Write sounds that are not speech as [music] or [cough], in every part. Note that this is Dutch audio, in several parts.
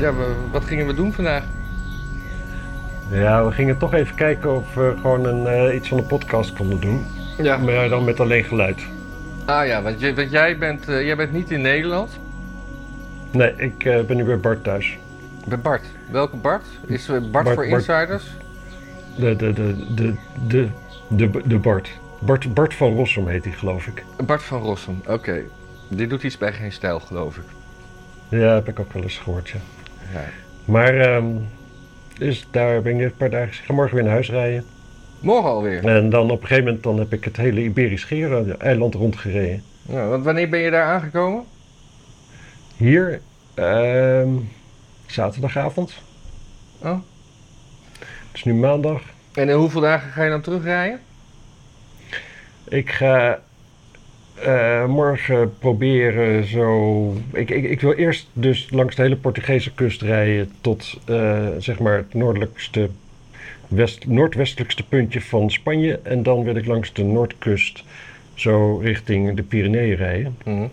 Ja, we- wat gingen we doen vandaag? Ja, we gingen toch even kijken of we gewoon een, eh, iets van een podcast konden doen. Ja. Maar dan met alleen geluid. Ah ja, want, je, want jij, bent, eh, jij bent niet in Nederland. Nee, ik eh, ben nu bij Bart thuis. Bij Bart. Welke Bart? Is Bart, Bart- voor insiders? De, de, de, de, de, de, de Bart. Bart. Bart van Rossum heet hij, geloof ik. Bart van Rossum, oké. Die doet iets bij geen stijl, geloof ik. Ja, heb ik ook wel eens gehoord, ja. Ja. Maar, ehm, dus daar ben ik een paar dagen. Ik ga morgen weer naar huis rijden. Morgen alweer. En dan op een gegeven moment dan heb ik het hele Iberisch eiland rondgereden. Ja, want wanneer ben je daar aangekomen? Hier, ehm, zaterdagavond. Oh. Het is nu maandag. En in hoeveel dagen ga je dan terugrijden? Ik ga eh, morgen proberen zo. Ik, ik, ik wil eerst dus langs de hele Portugese kust rijden tot eh, zeg maar het noordelijkste, west, noordwestelijkste puntje van Spanje. En dan wil ik langs de noordkust zo richting de Pyreneeën rijden. Mhm.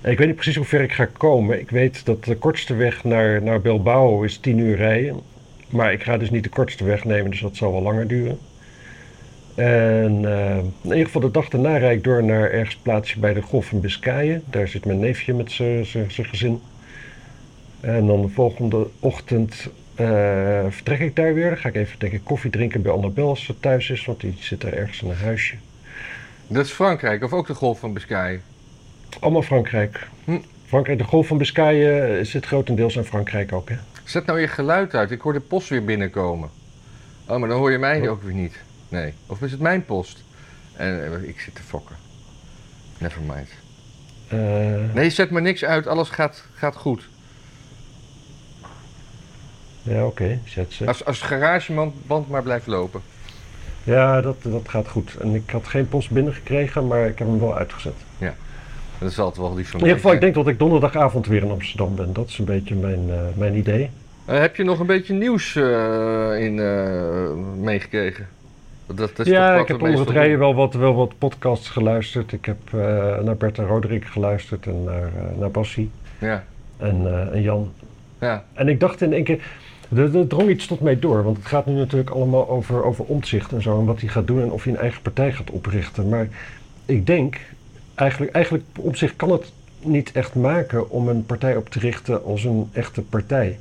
En ik weet niet precies hoe ver ik ga komen. Ik weet dat de kortste weg naar, naar Bilbao is 10 uur rijden. Maar ik ga dus niet de kortste weg nemen, dus dat zal wel langer duren. En eh, in ieder geval de dag daarna rijd ik door naar ergens plaatsje bij de Golf van Biscayen. Daar zit mijn neefje met zijn gezin. En dan de volgende ochtend eh, vertrek ik daar weer. Dan ga ik even denk ik, koffie drinken bij Annabel als ze thuis is, want die zit daar ergens in een huisje. Dat is Frankrijk, of ook de Golf van Biscay? Allemaal Frankrijk. Hm. Frankrijk, de Golf van Biscayen eh, zit grotendeels in Frankrijk ook, hè? Zet nou je geluid uit, ik hoor de post weer binnenkomen. Oh, maar dan hoor je mij Oh. ook weer niet. Nee, of is het mijn post? En eh, ik zit te fokken. Never mind. Eh, Nee, zet maar niks uit, alles gaat, gaat goed. Ja, oké, zet ze. Als, als garageband band maar blijft lopen. Ja, dat, dat gaat goed. En ik had geen post binnengekregen, maar ik heb hem wel uitgezet. Dat is altijd wel lief van In ieder geval, ik denk dat ik donderdagavond weer in Amsterdam ben. Dat is een beetje mijn, eh, mijn idee. Heb je nog een beetje nieuws in, meegekregen? Dat, is ja, ik heb onder het rijden wel wat, wel wat podcasts geluisterd. Ik heb eh, naar Bert en Roderick geluisterd en naar, eh, naar Bassie. Ja, en, eh, en Jan. ja. En ik dacht in één keer, er, er drong iets tot mij door. Want het gaat nu natuurlijk allemaal over, over omzicht en zo. En wat hij gaat doen en of hij een eigen partij gaat oprichten. Maar ik denk, eigenlijk, eigenlijk op zich kan het niet echt maken om een partij op te richten als een echte partij.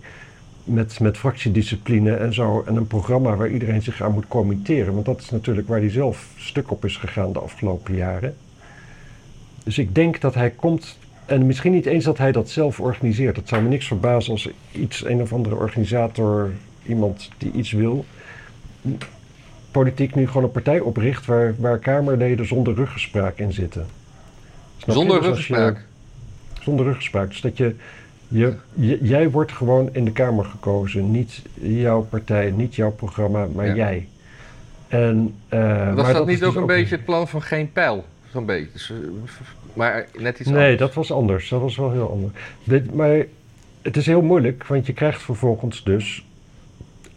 Met, met fractiediscipline en zo. En een programma waar iedereen zich aan moet committeren. Want dat is natuurlijk waar hij zelf stuk op is gegaan de afgelopen jaren. Dus ik denk dat hij komt en misschien niet eens dat hij dat zelf organiseert. Het zou me niks verbazen als iets, een of andere organisator, iemand die iets wil, politiek nu gewoon een partij opricht waar, waar Kamerleden zonder ruggespraak in zitten. Snap? Zonder Dus je- ruggespraak. zonder ruggespraak. Dus dat je, je, je- jij wordt gewoon in de Kamer gekozen. Niet jouw partij, niet jouw programma, maar Ja. jij. En, eh, maar Was dat, is niet dus ook een beetje het plan van geen pijl? Zo'n beetje. Dus, eh, maar net iets Nee, anders. dat was anders. Dat was wel heel anders. Dit, maar het is heel moeilijk, want je krijgt vervolgens dus...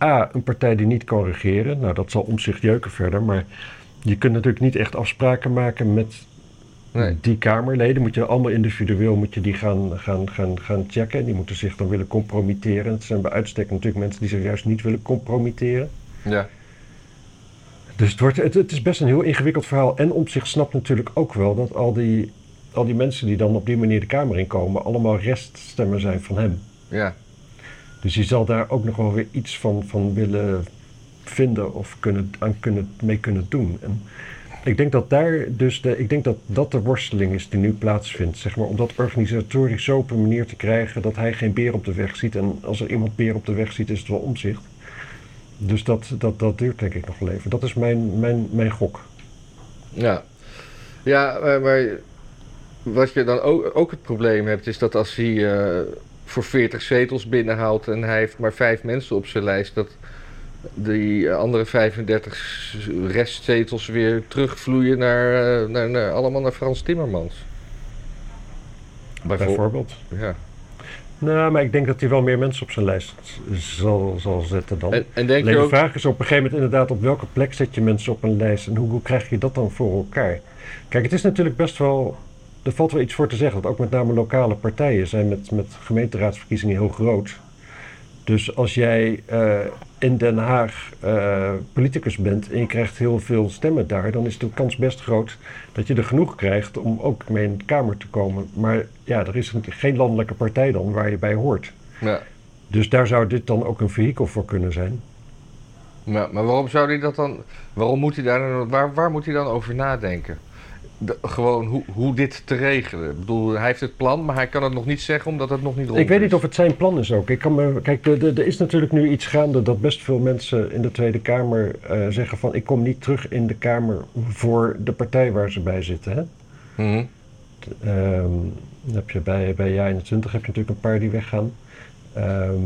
A, een partij die niet kan regeren. Nou, dat zal om zich jeuken verder, maar... Je kunt natuurlijk niet echt afspraken maken met Nee. die Kamerleden. Moet je allemaal individueel moet je die gaan, gaan, gaan, gaan checken. Die moeten zich dan willen compromitteren. Het zijn bij uitstek natuurlijk mensen die zich juist niet willen compromitteren. Ja. Dus het, wordt, het, het is best een heel ingewikkeld verhaal. En op zich snapt natuurlijk ook wel dat al die, al die mensen die dan op die manier de Kamer inkomen, allemaal reststemmen zijn van hem. ja. Dus je zal daar ook nog wel weer iets van, van willen vinden of kunnen, aan kunnen, mee kunnen doen. En ik denk dat daar dus de, ik denk dat dat de worsteling is die nu plaatsvindt. Zeg maar, om dat organisatorisch zo op een manier te krijgen dat hij geen beer op de weg ziet. En als er iemand beer op de weg ziet, is het wel omzicht. Dus dat, dat, dat duurt denk ik nog wel even. Dat is mijn, mijn, mijn gok. Ja, ja maar, maar wat je dan ook, ook het probleem hebt, is dat als hij eh, voor 40 zetels binnenhaalt en hij heeft maar vijf mensen op zijn lijst, dat die andere 35 restzetels weer terugvloeien naar, eh, naar, naar allemaal naar Frans Timmermans. Bijvoorbeeld. Bijvoorbeeld. Ja. Nou, maar ik denk dat hij wel meer mensen op zijn lijst zal, zal zetten dan. En, en denk Alleen je de vraag is op een gegeven moment inderdaad op welke plek zet je mensen op een lijst en hoe, hoe krijg je dat dan voor elkaar? Kijk, het is natuurlijk best wel er valt wel iets voor te zeggen. Dat ook met name lokale partijen zijn met, met gemeenteraadsverkiezingen heel groot. Dus als jij eh, in Den Haag eh, politicus bent en je krijgt heel veel stemmen daar, dan is de kans best groot dat je er genoeg krijgt om ook mee in de Kamer te komen. Maar ja, er is een- geen landelijke partij dan waar je bij hoort. Ja. Dus daar zou dit dan ook een vehikel voor kunnen zijn. Maar, maar waarom zou hij dat dan... Waarom moet hij daar... dan- Waar, waar moet hij dan over nadenken? De- gewoon hoe, hoe dit te regelen. Ik bedoel, hij heeft het plan, maar hij kan het nog niet zeggen omdat het nog niet rond Ik weet is. niet of het zijn plan is ook. Ik kan me, kijk, er- is natuurlijk nu iets gaande dat best veel mensen in de Tweede Kamer eh, zeggen van ik kom niet terug in de Kamer voor de partij waar ze bij zitten. Hè? Mhm. Ehm, dan heb je bij, bij JA 21 heb je natuurlijk een paar die weggaan. Ehm,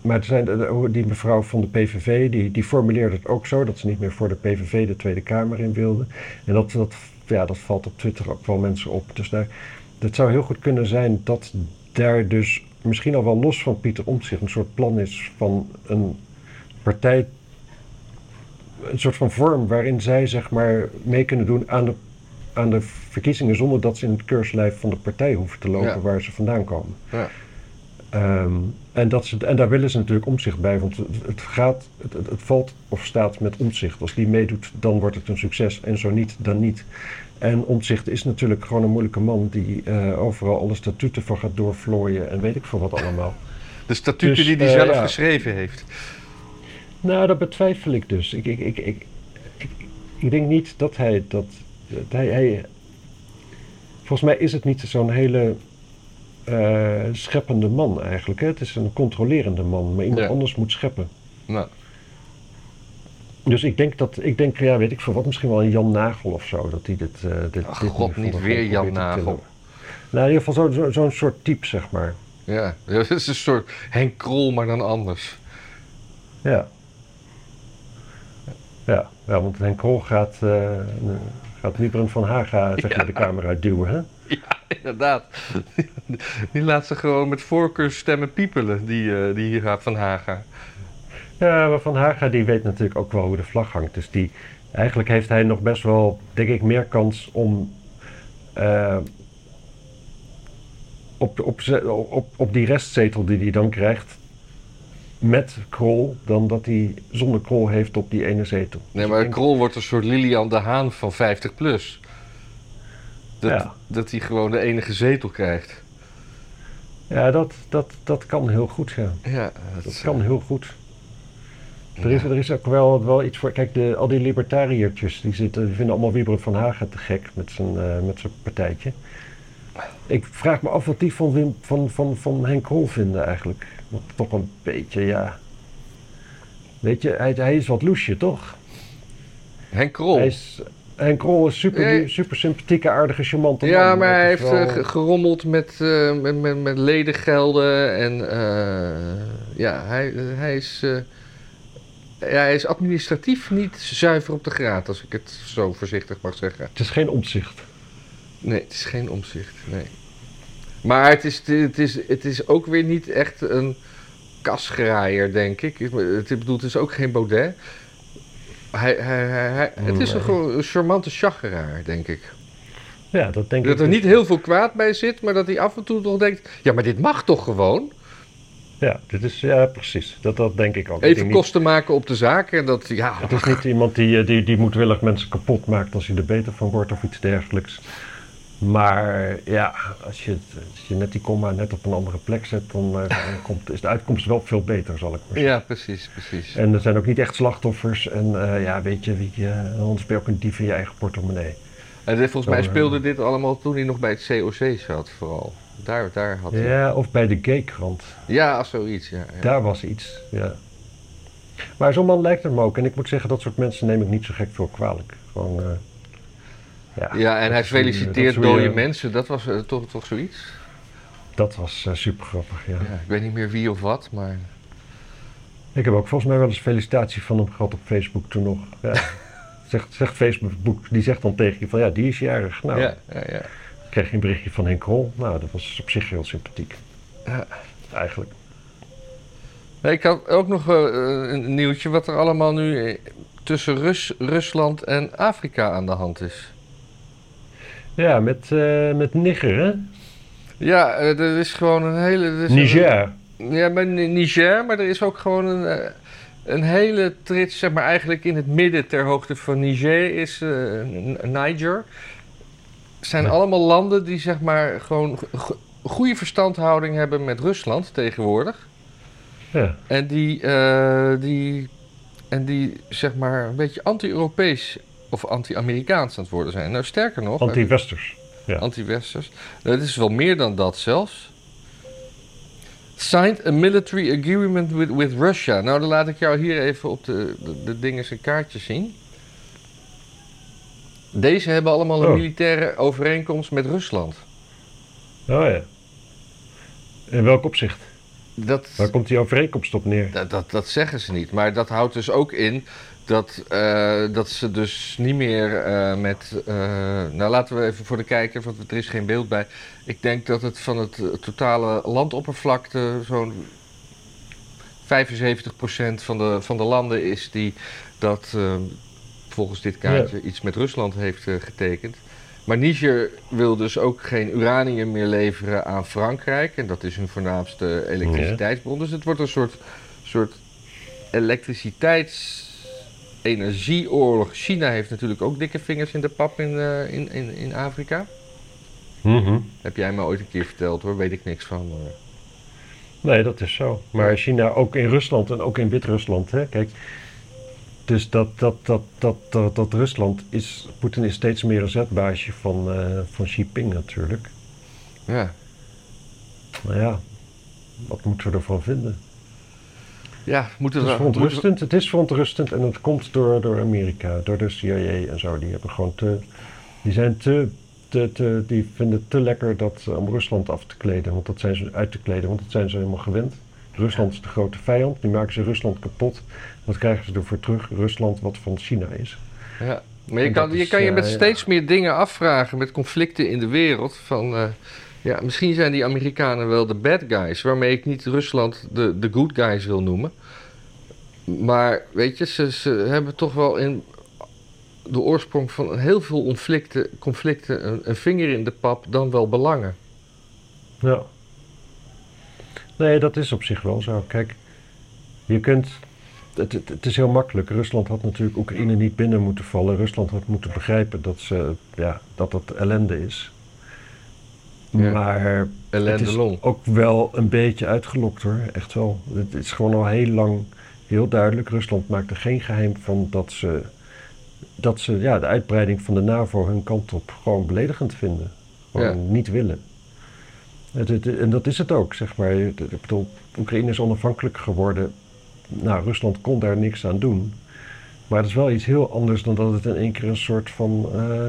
maar er zijn, die mevrouw van de PVV, die, die formuleerde het ook zo, dat ze niet meer voor de PVV de Tweede Kamer in wilde. En dat, dat, ja, dat valt op Twitter ook wel mensen op. Dus daar, het zou heel goed kunnen zijn dat daar dus misschien al wel los van Pieter Omtzigt een soort plan is van een partij, een soort van vorm waarin zij zeg maar mee kunnen doen aan de, aan de verkiezingen zonder dat ze in het keurslijf van de partij hoeven te lopen Ja. waar ze vandaan komen. Ja. Ehm, en, dat ze, en daar willen ze natuurlijk omzicht bij, want het, het gaat, het, het, valt of staat met omzicht. Als die meedoet, dan wordt het een succes en zo niet, dan niet. En omzicht is natuurlijk gewoon een moeilijke man die eh, overal alle statuten voor gaat doorvlooien en weet ik veel wat allemaal. De statuten Dus, die hij eh, zelf ja. geschreven heeft. Nou, dat betwijfel ik dus. Ik, ik, ik, ik, ik, ik denk niet dat hij dat. dat hij, hij, volgens mij is het niet zo'n hele eh, scheppende man eigenlijk. Hè? Het is een controlerende man, maar iemand Ja. anders moet scheppen. Nou, Dus ik denk dat, ik denk, ja, weet ik veel wat, misschien wel een Jan Nagel of zo. Dat hij dit. eh dit, Ach, dit god, niet weer Jan Nagel. Nou, in ieder geval zo- zo- zo'n soort type, zeg maar. ja. [laughs] Het is een soort Henk Krol, maar dan anders. Ja. Ja, ja want Henk Krol gaat, eh gaat Wiebren van Haga zeg maar, de kamer uitduwen, hè? [laughs] [laughs] Inderdaad. Die laat ze gewoon met voorkeurstemmen piepelen, die, eh die van Haga. Ja, maar Van Haga die weet natuurlijk ook wel hoe de vlag hangt. Dus die, eigenlijk heeft hij nog best wel, denk ik, meer kans om eh, op, op, op, op die restzetel die hij dan krijgt met Krol, dan dat hij zonder Krol heeft op die ene zetel. Nee, Dus maar Krol wordt een soort Lilian de Haan van 50 plus. Dat, Ja. dat hij gewoon de enige zetel krijgt. Ja, dat, dat, dat kan heel goed, ja. Ja, dat, Dat kan heel goed. Er is, er is ook wel, wel iets voor. Kijk, de, al die libertariertjes die, zitten, die vinden allemaal Wieberen van Haga te gek met zijn, eh, met zijn partijtje. Ik vraag me af wat die van, Wim, van, van, van Henk Krol vinden eigenlijk. Want toch een beetje, ja. Weet je, hij, hij is wat loesje, toch? Henk Krol. Hij is, Henk Krol is super, super sympathieke, aardige, charmante man. Ja, maar hij het heeft eh, wel- gerommeld met, eh, met, met, met ledengelden en eh, ja, hij, hij is... ja, hij is administratief niet zuiver op de graad, als ik het zo voorzichtig mag zeggen. Het is geen omzicht. Nee, het is geen omzicht, nee. Maar het is, het is, het is ook weer niet echt een kasgraaier, denk ik. Ik bedoel, het is ook geen Baudet. Hij, hij, hij, hij- het is een, Nee. gewoon een charmante chageraar, denk ik. Ja, dat denk Dat ik. er dus. niet heel veel kwaad bij zit, maar dat hij af en toe toch denkt... Ja, maar dit mag toch gewoon? Ja, dit is, ja, precies. Dat, dat denk ik ook. Even niet- kosten maken op de zaak en dat... Ja, Het is niet iemand die, eh, die, die moedwillig mensen kapot maakt als hij er beter van wordt of iets dergelijks. Maar ja, als je, als je net die komma net op een andere plek zet, dan, eh, [laughs] dan komt, is de uitkomst wel veel beter, zal ik maar zeggen. ja precies, precies. En er zijn ook niet echt slachtoffers. En eh, ja, weet je, wie, eh, anders ben je ook een dief in je eigen portemonnee. En dit- volgens mij eh, speelde dit allemaal toen hij nog bij het COC zat, vooral. Daar, daar had hij... Ja, of bij de gaykrant. Ja, als zoiets, ja. ja. Daar was iets, ja. Maar zo'n man lijkt hem ook. En ik moet zeggen, dat soort mensen neem ik niet zo gek veel kwalijk. Gewoon, eh, ja. Ja, en hij feliciteert dode mensen. Dat was eh, toch, toch zoiets? Dat was super grappig, ja. Ja, ik weet niet meer wie of wat, maar... Ik heb ook volgens mij wel eens felicitatie van hem gehad op Facebook toen nog. Ja. [laughs] zegt, zegt Facebook, die zegt dan tegen je van ja, die is jarig. Nou, Ja, ja, ja. kreeg je een berichtje van Henk Rol. Nou, dat was op zich heel sympathiek. Ja. Eigenlijk. Nee, ik had ook nog eh, een nieuwtje wat er allemaal nu eh, tussen Rus, Rusland en Afrika aan de hand is. Ja, met, eh, met Niger, hè? Ja, eh, er is gewoon een hele... er een- Niger. ja, Ni- Niger, maar er is ook gewoon een, eh, een hele trits, zeg maar eigenlijk in het midden ter hoogte van Niger is N- Niger. Het zijn Ja. allemaal landen die zeg maar gewoon go- go- goede verstandhouding hebben met Rusland tegenwoordig. Ja. En die, die, en die zeg maar een beetje anti-Europees of anti-Amerikaans aan het worden zijn. Nou, sterker nog, Anti-Westers. Ja. anti-Westers. Het is wel meer dan dat zelfs. Signed a military agreement with, with Russia. Nou, dan laat ik jou hier even op de, de, de dingen zijn kaartje zien. Deze hebben allemaal een Oh. militaire overeenkomst met Rusland. Oh ja. In welk opzicht? Dat, Waar komt die overeenkomst op neer? dat, dat, dat zeggen ze niet. Maar dat houdt dus ook in dat, eh, dat ze dus niet meer eh, met... eh, nou, laten we even voor de kijker, want er is geen beeld bij. Ik denk dat het van het totale landoppervlakte zo'n 75% van de, van de landen is die dat volgens dit kaartje iets met Rusland heeft getekend. Maar Niger wil dus ook geen uranium meer leveren aan Frankrijk. En dat is hun voornaamste elektriciteitsbron. Dus het wordt een soort, soort elektriciteits-energieoorlog. China heeft natuurlijk ook dikke vingers in de pap in, eh, in, in, in Afrika. Mhm. Heb jij me ooit een keer verteld hoor, weet ik niks van. maar- Nee, dat is zo. Maar China ook in Rusland en ook in Wit-Rusland. hè? Kijk, dus dat, dat, dat, dat, dat, dat Rusland is... Poetin is steeds meer een zetbaasje van, eh van Xi Jinping natuurlijk. Ja. Nou ja, wat moeten we ervan vinden? Ja, moeten Het we is verontrustend, het is verontrustend en het komt door, door Amerika, door de CIA en zo. Die hebben gewoon te, die zijn te, te, te die vinden het te lekker dat, eh, om Rusland af te kleden, want dat zijn ze uit te kleden, want dat zijn ze helemaal gewend. Rusland is de grote vijand, die maken ze Rusland kapot. Wat krijgen ze ervoor terug? Rusland wat van China is. Ja, maar je En kan, dat je is, kan je eh, met ja. steeds meer dingen afvragen met conflicten in de wereld. Van, eh, ja, misschien zijn die Amerikanen wel de bad guys, waarmee ik niet Rusland de, de good guys wil noemen. Maar weet je, ze, ze hebben toch wel in de oorsprong van heel veel conflicten, conflicten een, vinger in de pap, dan wel belangen. Ja. Nee, dat is op zich wel zo. Kijk, je kunt. Het, het, het is heel makkelijk. Rusland had natuurlijk Oekraïne niet binnen moeten vallen. Rusland had moeten begrijpen dat, ze, ja, dat het ellende is. Ja. Maar het is long. ook wel een beetje uitgelokt hoor. Echt wel. Het is gewoon al heel lang heel duidelijk. Rusland maakt er geen geheim van dat ze, dat ze ja, de uitbreiding van de NAVO hun kant op gewoon beledigend vinden. Gewoon niet willen. Het, het- en dat is het ook, zeg maar. Ik bedoel, Oekraïne is onafhankelijk geworden. Nou, Rusland kon daar niks aan doen. Maar het is wel iets heel anders dan dat het in één keer een soort van eh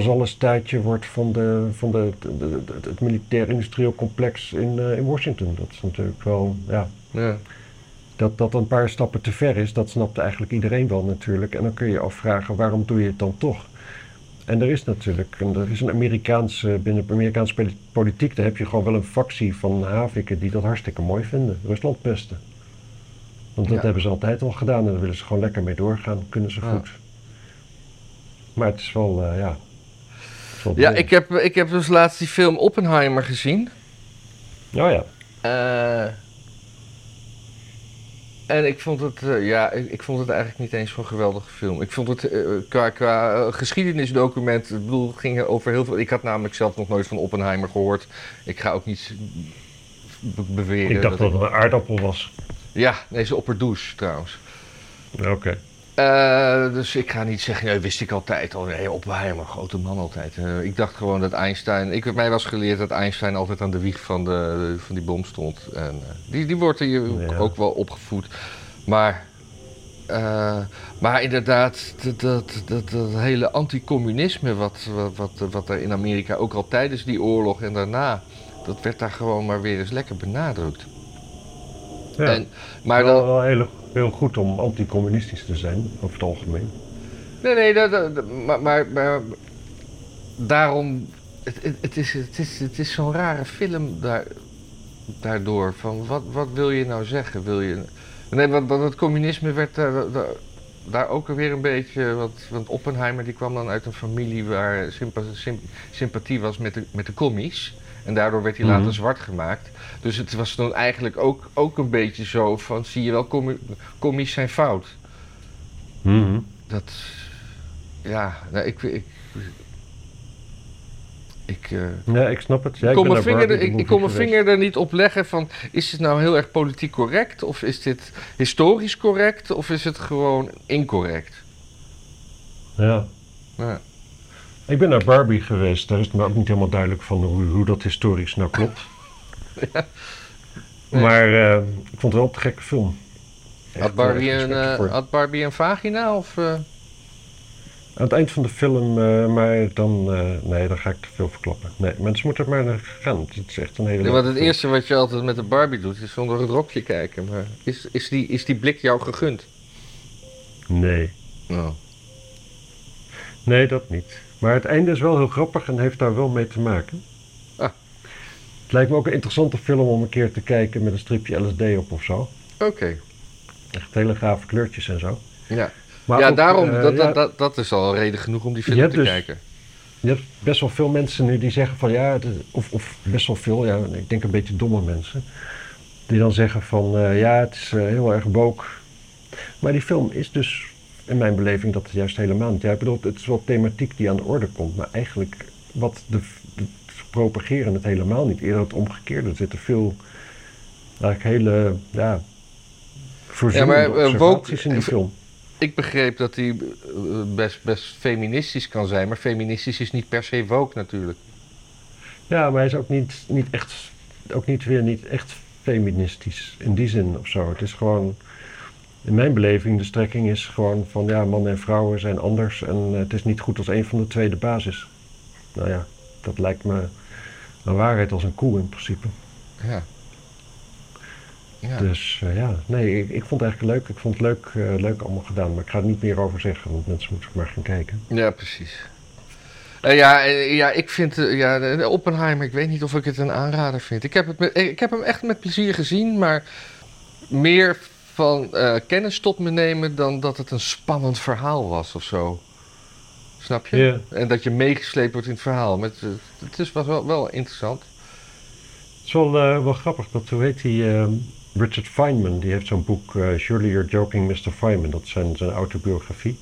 vazallenstaatje wordt van, de, van de, de- de- de- het militair-industrieel complex in, eh, in Washington. Dat is natuurlijk wel, ja, Ja. dat dat een paar stappen te ver is, dat snapt eigenlijk iedereen wel natuurlijk. En dan kun je je afvragen, waarom doe je het dan toch? En er is natuurlijk, er is een Amerikaanse, binnen de Amerikaanse poli- politiek, daar heb je gewoon wel een factie van haviken die dat hartstikke mooi vinden. Rusland pesten. Want dat Ja. hebben ze altijd al gedaan en daar willen ze gewoon lekker mee doorgaan. Kunnen ze Ja. goed. Maar het is wel, eh, ja. Ja, ik heb, ik heb dus laatst die film Oppenheimer gezien. Oh ja. Eh, en ik vond het, eh, ja, ik, ik vond het eigenlijk niet eens zo'n geweldige film. Ik vond het eh, qua, qua geschiedenisdocument, ik bedoel, het ging over heel veel. Ik had namelijk zelf nog nooit van Oppenheimer gehoord. Ik ga ook niet be- beweren. Ik dacht dat het een aardappel was. Ja, nee, ze opperdoes trouwens. Oké. Eh, dus ik ga niet zeggen, nee, wist ik altijd al. Nee, Oppenheimer, grote man altijd. Eh, ik dacht gewoon dat Einstein... Ik, mij was geleerd dat Einstein altijd aan de wieg van, de, van die bom stond. En, eh, die, die wordt hier Ja. ook wel opgevoed. Maar, maar inderdaad, dat, dat, dat, dat hele anticommunisme... Wat, wat, wat, wat er in Amerika ook al tijdens die oorlog en daarna... dat werd daar gewoon maar weer eens lekker benadrukt. Ja. En, maar wel, dan, wel heel, heel goed om anticommunistisch te zijn, over het algemeen. Nee, nee, dat, maar, maar, daarom. Het, is, het is, het is zo'n rare film daar, daardoor. Van wat, wat wil je nou zeggen? Wil je. Nee, want, want het communisme werd daar. daar- ook weer een beetje, want, want Oppenheimer die kwam dan uit een familie waar sympa- sym- sympathie was met de, met de commies. En daardoor werd hij Mhm. later zwart gemaakt. Dus het was dan eigenlijk ook, ook een beetje zo van, zie je wel, commi- commies zijn fout. Mhm. Dat, ja, nou, ik, ik, ik, eh, Ja, ik snap het. Ja, ik kon, mijn vinger, er, ik, ik kon mijn vinger er niet op leggen van... is het nou heel erg politiek correct? Of is dit historisch correct? Of is het gewoon incorrect? Ja. Ja. Ik ben naar Barbie geweest. Daar is het me ook niet helemaal duidelijk van hoe, hoe dat historisch nou klopt. [laughs] Nee. Maar eh, ik vond het wel een gekke film. Echt, Had Barbie, eh, een, eh, voor. had Barbie een vagina? Of? Aan het eind van de film, maar dan... nee, dan ga ik te veel verklappen. Nee, mensen moeten er maar naar gaan. Het is echt een hele Ja, want het film. eerste wat je altijd met de Barbie doet... is zonder het rokje kijken. Maar is, is, die, is die blik jou gegund? Nee. Oh. Nee, dat niet. Maar het einde is wel heel grappig en heeft daar wel mee te maken. Ah. Het lijkt me ook een interessante film om een keer te kijken met een stripje LSD op of zo. Oké. Echt hele gave kleurtjes en zo. Ja, Maar ja ook, daarom, eh, dat, ja, dat, dat, is al reden genoeg om die film te dus- kijken. Je hebt best wel veel mensen nu die zeggen van ja, of, of best wel veel, ja, ik denk een beetje domme mensen. Die dan zeggen van eh, ja, het is eh, heel erg woke. Maar die film is dus in mijn beleving dat juist helemaal niet. Ja, ik bedoel, het is wel thematiek die aan de orde komt, maar eigenlijk wat de, de propageren het helemaal niet. Eerder het omgekeerde. Er zitten veel eigenlijk hele ja, Ja, maar, eh, woke- in die film. Ik begreep dat hij eh, best, best feministisch kan zijn, maar feministisch is niet per se woke natuurlijk. Ja, maar hij is ook niet, niet echt, ook niet weer niet echt feministisch in die zin of zo. Het is gewoon, in mijn beleving, de strekking is gewoon van ja, mannen en vrouwen zijn anders en eh, het is niet goed als een van de twee de basis. Nou ja, dat lijkt me een waarheid als een koe in principe. Ja. Ja. Dus eh, ja, nee, ik, ik vond het eigenlijk leuk. Ik vond het leuk, eh, leuk allemaal gedaan, maar ik ga er niet meer over zeggen, want mensen moeten maar gaan kijken. Ja, precies. Ja, ja, ik vind ja, Oppenheimer, ik weet niet of ik het een aanrader vind. Ik heb, het met, ik heb hem echt met plezier gezien, maar meer van eh, kennis tot me nemen dan dat het een spannend verhaal was of zo. Snap je? En dat je meegesleept wordt in het verhaal. Met, eh, het is, was wel, wel interessant. Het is wel, eh, wel grappig, dat hoe heet die, ehm, Richard Feynman, die heeft zo'n boek, eh, Surely You're Joking, Mr. Feynman, dat is zijn, zijn autobiografie.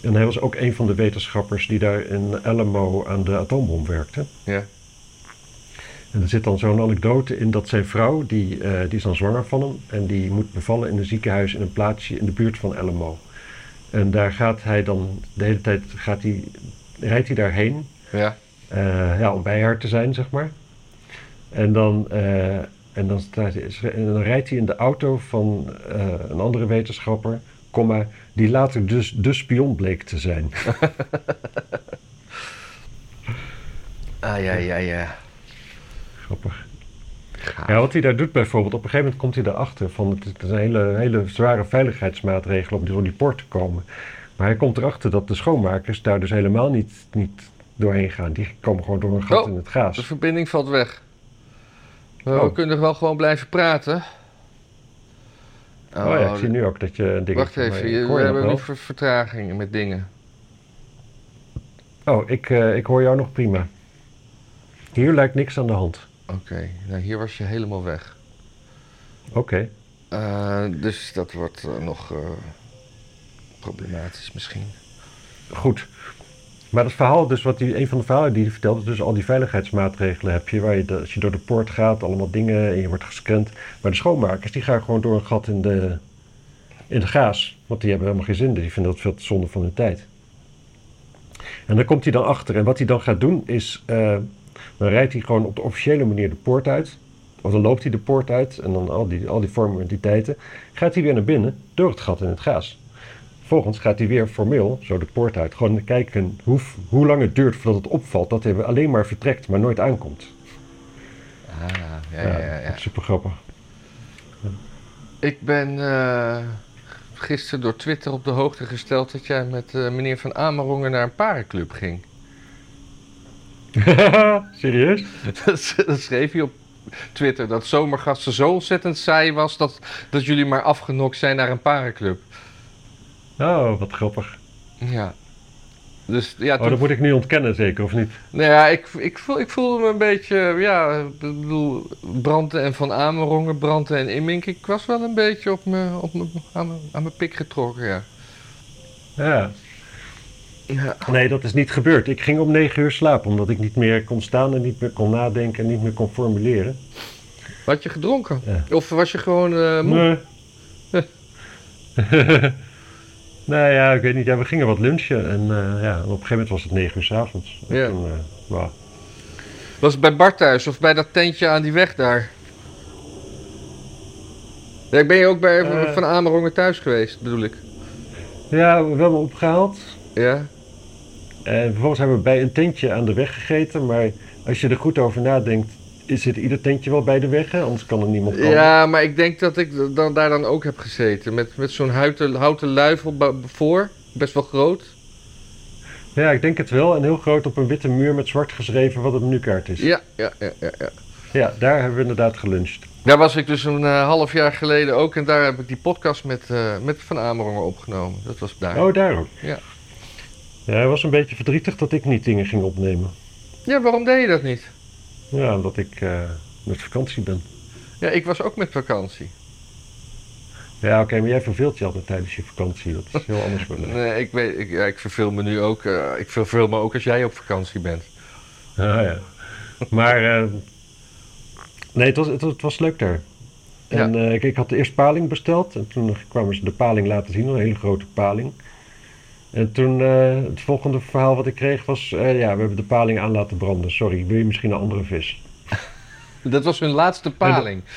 En hij was ook een van de wetenschappers die daar in Alamo aan de atoombom werkte. Ja. En er zit dan zo'n anekdote in dat zijn vrouw, die, eh, die is dan zwanger van hem, en die moet bevallen in een ziekenhuis in een plaatsje in de buurt van Alamo. En daar gaat hij dan, de hele tijd gaat hij, rijdt hij daarheen Ja. eh, ja, om bij haar te zijn, zeg maar. En dan, eh, en dan, staat, en dan rijdt hij in de auto van een andere wetenschapper, comma, die later dus de spion bleek te zijn. Ah, ja, ja, ja. Grappig. Gaaf. Ja, wat hij daar doet bijvoorbeeld, op een gegeven moment komt hij erachter van het is een hele, hele zware veiligheidsmaatregel om door die poort te komen. Maar hij komt erachter dat de schoonmakers daar dus helemaal niet, niet doorheen gaan. Die komen gewoon door een gat Oh, in het gaas. De verbinding valt weg. We Oh. kunnen wel gewoon blijven praten. Oh, ja, ik zie nu ook dat je een ding Wacht even, je- we hebben nu ver- vertragingen met dingen. Oh, ik, eh, ik hoor jou nog prima. Hier lijkt niks aan de hand. Oké, nou hier was je helemaal weg. Oké. Eh, dus dat wordt eh, nog eh, problematisch misschien. Goed. Maar dat verhaal, dus wat die, een van de verhalen die hij vertelt, is dus al die veiligheidsmaatregelen heb je, waar je de- als je door de poort gaat, allemaal dingen en je wordt gescand. Maar de schoonmakers, die gaan gewoon door een gat in de, in de gaas. Want die hebben helemaal geen zin, die vinden dat veel te zonde van hun tijd. En dan komt hij dan achter. En wat hij dan gaat doen is, dan rijdt hij gewoon op de officiële manier de poort uit. Of dan loopt hij de poort uit en dan al die, al die formaliteiten. Gaat hij weer naar binnen door het gat in het gaas. Vervolgens gaat hij weer formeel zo de poort uit. Gewoon kijken hoe, hoe lang het duurt voordat het opvalt dat hij alleen maar vertrekt, maar nooit aankomt. Ah, ja, ja, ja. ja. Super grappig. Ik ben eh, gisteren door Twitter op de hoogte gesteld dat jij met eh, meneer Van Amerongen naar een parenclub ging. [laughs] Serieus? dat dat schreef hij op Twitter, dat zomergasten zo ontzettend saai was dat, dat jullie maar afgenokt zijn naar een parenclub. Oh, wat grappig. Ja. Dus ja, Oh, dat moet ik nu ontkennen zeker, of niet? nou ja, ik, ik, voel, ik voelde me een beetje, ja, ik bedoel, Branten en Van Amerongen, Branten en Immink. Ik was wel een beetje op me, op me, aan, mijn, aan mijn pik getrokken, ja. Ja. Ja. Nee, dat is niet gebeurd. Ik ging om negen uur slapen, omdat ik niet meer kon staan en niet meer kon nadenken en niet meer kon formuleren. Had je gedronken? Ja. Of was je gewoon eh, moe? Nee. [laughs] nou ja, ik weet niet. Ja, we gingen wat lunchen en eh, ja, op een gegeven moment was het negen uur s'avonds. Ja. toen, eh. Was het bij Bart thuis of bij dat tentje aan die weg daar? Ja, ik ben je ook bij. Van Amerongen thuis geweest, bedoel ik. Ja, we hebben hem opgehaald. Ja? En vervolgens hebben we bij een tentje aan de weg gegeten. Maar als je er goed over nadenkt, is zit ieder tentje wel bij de weg, hè? anders kan er niemand komen. Ja, maar ik denk dat ik dan, daar dan ook heb gezeten. Met, met zo'n houten, houten luifel voor. Best wel groot. Ja, ik denk het wel. En heel groot op een witte muur met zwart geschreven wat een menukaart is. Ja, ja, ja, ja, ja. Ja, daar hebben we inderdaad geluncht. Daar was ik dus een eh, half jaar geleden ook. En daar heb ik die podcast met, eh, met Van Amerongen opgenomen. Dat was daar. Oh, daar ook. Ja. Ja, hij was een beetje verdrietig dat ik niet dingen ging opnemen. Ja, waarom deed je dat niet? Ja, omdat ik eh, met vakantie ben. Ja, ik was ook met vakantie. Ja, oké, maar jij verveelt je altijd tijdens je vakantie. Dat is heel anders voor mij. [laughs] Nee, ik, weet, ik, ja, ik verveel me nu ook. eh, ik verveel me ook als jij op vakantie bent. Ah, ja. Maar, eh, nee, het was, het, was- het was leuk daar. En eh, ik, ik had eerst paling besteld. En toen kwamen ze de paling laten zien, een hele grote paling. En toen, eh, het volgende verhaal wat ik kreeg was... eh, ja, we hebben de paling aan laten branden. Sorry, wil je misschien een andere vis? [laughs] Dat was hun laatste paling. [laughs]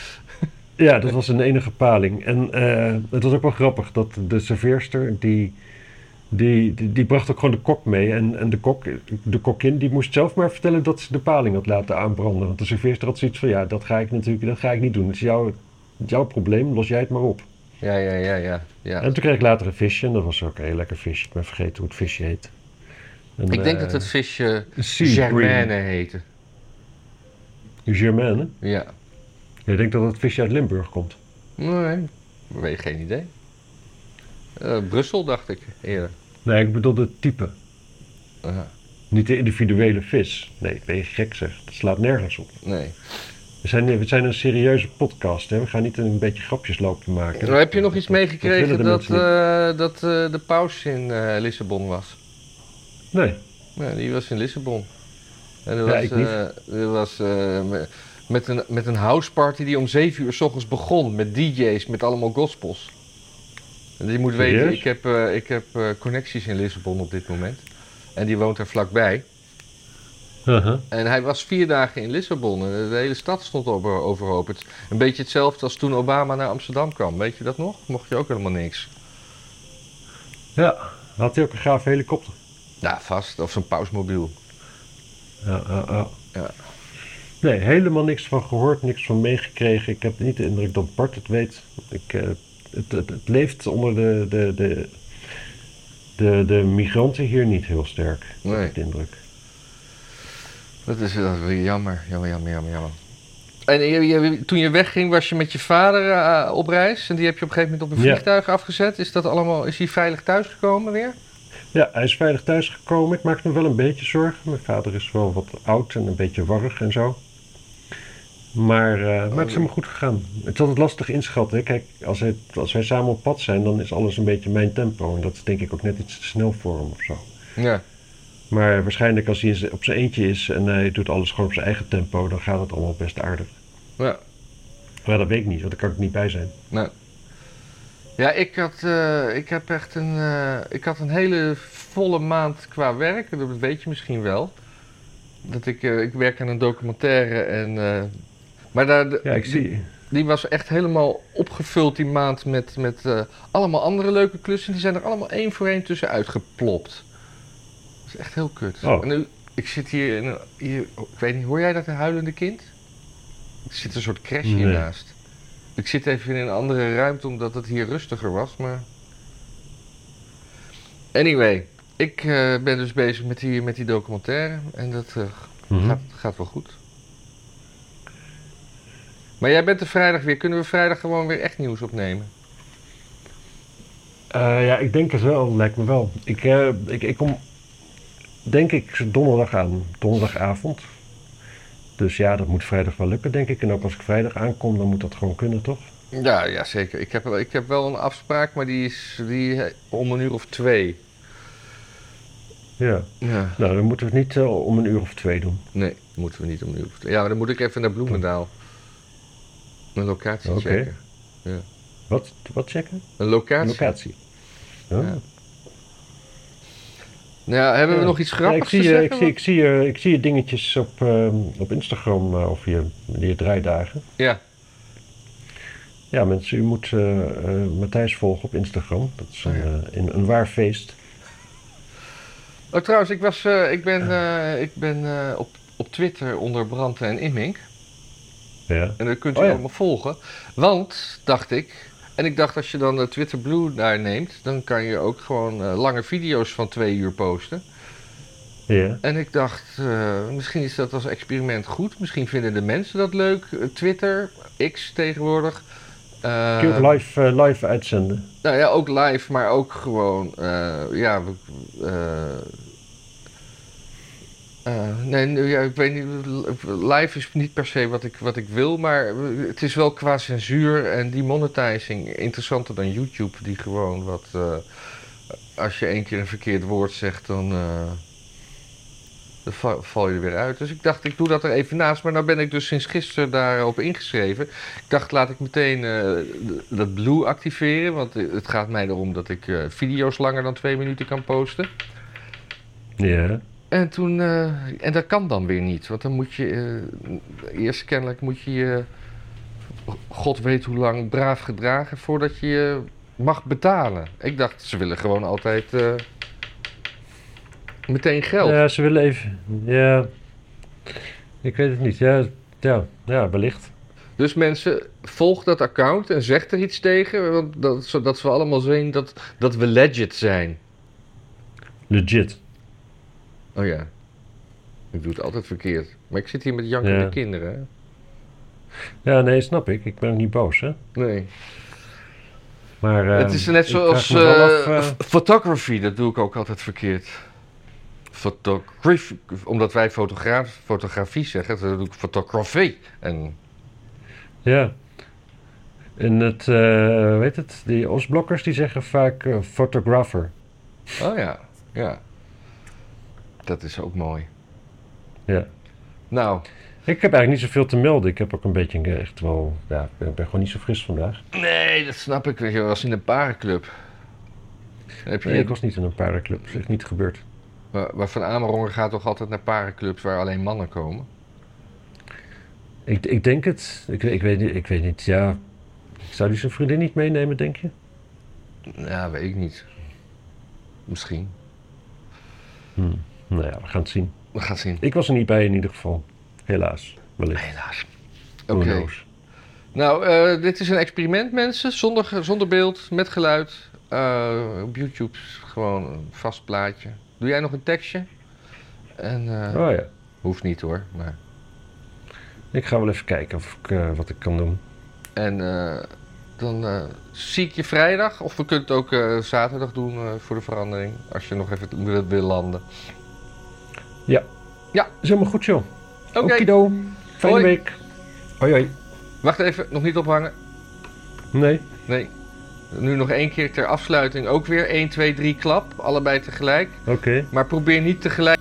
Ja, dat was een enige paling. En eh, het was ook wel grappig dat de serveerster, die, die, die, die bracht ook gewoon de kok mee. En, en de, kok, de kokkin die moest zelf maar vertellen dat ze de paling had laten aanbranden. Want de serveerster had zoiets van, ja, dat ga ik natuurlijk dat ga ik niet doen. Het is jouw, jouw probleem, los jij het maar op. Ja, ja, ja, ja. ja. En toen kreeg ik later een visje en dat was ook een heel lekker visje. Ik ben vergeten hoe het visje heet. En, ik denk eh, dat het visje Germaine heette. Germaine. Ja. Je denkt dat het visje uit Limburg komt. Nee, weet je geen idee. Eh, Brussel dacht ik eerder. Nee, ik bedoel het type. Niet de individuele vis. Nee, ben je gek zeg. Dat slaat nergens op. nee. We zijn, we zijn een serieuze podcast, hè? We gaan niet een beetje grapjes lopen maken. Nou, heb je nog iets dat meegekregen dat, eh, dat eh, de paus in eh, Lissabon was? Nee. Die was in Lissabon. En er Ja, was, ik niet. was me- met, een, met een houseparty die om 7 uur s ochtends begon. Met DJ's, met allemaal gospels. En je moet weten, ik heb, ik heb connecties in Lissabon op dit moment. En die woont er vlakbij. Uh-huh. En hij was vier dagen in Lissabon. En de hele stad stond over, overhoop. Het, een beetje hetzelfde als toen Obama naar Amsterdam kwam. Weet je dat nog? Mocht je ook helemaal niks. Ja, had hij ook een gaaf helikopter. Ja, vast. Of zo'n pausmobiel. Ja, ja, ja. Ja. Nee, helemaal niks van gehoord, niks van meegekregen. Ik heb niet de indruk dat Bart het weet. Ik, eh, het, het, het leeft onder de, de, de, de, de migranten hier niet heel sterk. heb Nee. ik de indruk. Dat is, dat is weer jammer. Jammer, jammer, jammer, jammer. En je, je- toen je wegging, was je met je vader eh, op reis. En die heb je op een gegeven moment op een Ja. vliegtuig afgezet. Is dat allemaal, is hij veilig thuisgekomen weer? Ja, hij is veilig thuisgekomen. Ik maak me wel een beetje zorgen. Mijn vader is wel wat oud en een beetje warrig en zo. Maar, eh, maar het is helemaal goed gegaan. Het is altijd lastig inschatten. hè. Kijk, als, hij, als wij samen op pad zijn, dan is alles een beetje mijn tempo. En dat is denk ik ook net iets te snel voor hem of zo. Ja. Maar waarschijnlijk als hij op zijn eentje is en hij doet alles gewoon op zijn eigen tempo, dan gaat het allemaal best aardig. Ja. Maar dat weet ik niet, want daar kan ik niet bij zijn. Nou. Ja, ik had, eh, ik heb echt een, eh, ik had een hele volle maand qua werk. Dat weet je misschien wel. Dat ik, eh, ik werk aan een documentaire en... maar daar, Ja, ik zie. die was echt helemaal opgevuld die maand met, met allemaal andere leuke klussen. Die zijn er allemaal één voor één tussenuit geplopt. Dat is echt heel kut. Oh. En nu, ik zit hier, in, een- hier, ik weet niet, hoor jij dat huilende kind? Er zit een soort crashje Nee. naast. Ik zit even in een andere ruimte omdat het hier rustiger was, maar... Anyway, ik eh, ben dus bezig met die, met die documentaire en dat eh, Mhm. gaat, gaat wel goed. Maar jij bent er vrijdag weer. Kunnen we vrijdag gewoon weer echt nieuws opnemen? Eh, ja, ik denk het wel, lijkt me wel. Ik, eh, ik, ik kom, denk ik, donderdag aan, donderdagavond. Dus ja, dat moet vrijdag wel lukken, denk ik. En ook als ik vrijdag aankom, dan moet dat gewoon kunnen, toch? Ja, ja zeker. Ik heb, ik heb wel een afspraak, maar die is die, om een uur of twee. Ja. Ja. Nou, dan moeten we het niet eh, om een uur of twee doen. Nee, moeten we niet om een uur of twee. Ja, maar dan moet ik even naar Bloemendaal. Een locatie Oké. checken. Wat, wat checken? Een locatie. Locatie. Ja. Ja. Nou ja, hebben we Ja. nog iets Ja, grappigs ik, zie, te zeggen? ik, zie, ik, zie, ik zie je dingetjes op, eh, op Instagram eh, over je, je draaidagen. Ja. Ja, mensen, u moet eh, eh, Matthijs volgen op Instagram. Dat is een, Oh ja. eh, een, een waar feest. Oh, trouwens, ik, was, ik ben, ik ben op, op Twitter onder Brand en Immink. Ja. En dat kunt u Oh ja. allemaal volgen. Want, dacht ik, en ik dacht als je dan de Twitter Blue daar neemt, dan kan je ook gewoon eh, lange video's van twee uur posten. ja. En ik dacht, eh, misschien is dat als experiment goed. Misschien vinden de mensen dat leuk. Eh, Twitter, X tegenwoordig. Eh, Kun je ook live, eh, live uitzenden? Nou ja, ook live, maar ook gewoon, eh, ja, eh, nee, ja, ik weet niet, live is niet per se wat ik, wat ik wil, maar het is wel qua censuur en demonetizing interessanter dan YouTube, die gewoon wat, eh, als je één keer een verkeerd woord zegt, dan, eh, dan va- val je er weer uit. Dus ik dacht, ik doe dat er even naast, maar nou ben ik dus sinds gisteren daarop ingeschreven. Ik dacht, laat ik meteen dat Blue activeren. Want het gaat mij erom dat ik video's langer dan twee minuten kan posten. Ja. En toen, eh, en dat kan dan weer niet. Want dan moet je, eh, eerst kennelijk moet je je, god weet hoe lang, braaf gedragen voordat je je mag betalen. Ik dacht, ze willen gewoon altijd eh, meteen geld. Ja, ze willen even. Ja. Ik weet het niet. Ja, ja, ja wellicht. Dus mensen, volg dat account en zeg er iets tegen. Want dat, zodat we allemaal zien dat, dat we legit zijn. Legit. Oh ja. Ik doe het altijd verkeerd. Maar ik zit hier met jankende Ja. kinderen. Hè? Ja, nee, snap ik. Ik ben ook niet boos, hè. Nee. Maar, het is net zoals f- photography. Dat doe ik ook altijd verkeerd. Photography. Omdat wij fotograaf, fotografie zeggen, dan doe ik photography. En Ja. En het, eh weet het, die Oostblokkers die zeggen vaak photographer. oh ja, ja. Dat is ook mooi. Ja. Nou, Ik heb eigenlijk niet zoveel te melden. Ik heb ook een beetje echt wel, ja, ik ben, gewoon niet zo fris vandaag. nee, dat snap ik. Je, was in een parenclub. Heb je, Nee, ik was niet in een parenclub. Dat is echt niet gebeurd. maar, maar Van Amerongen gaat toch altijd naar parenclubs waar alleen mannen komen? Ik, ik denk het. Ik, ik, weet, niet- ik weet niet, ja. Zou die zijn vriendin niet meenemen, denk je? Ja, weet ik niet. Misschien. Hm. Nou ja, we gaan het zien. We gaan zien. Ik was er niet bij in ieder geval. Helaas. Wellicht. Helaas. Oké. Nou, eh, dit is een experiment, mensen. Zonder, zonder beeld, met geluid. Eh, op YouTube gewoon een vast plaatje. Doe jij nog een tekstje? En, eh, Oh ja. Hoeft niet hoor. Maar... Ik ga wel even kijken of ik, wat ik kan doen. En dan zie ik je vrijdag. Of we kunnen het ook zaterdag doen voor de verandering. Als je nog even wil, wil landen. Is helemaal goed, joh. Oké, Okido. Fijne Hoi. week. Hoi, hoi. wacht even. Nog niet ophangen. Nee. Nee. Nu nog één keer ter afsluiting ook weer 1, 2, 3 klap. Allebei tegelijk. Oké. Maar probeer niet tegelijk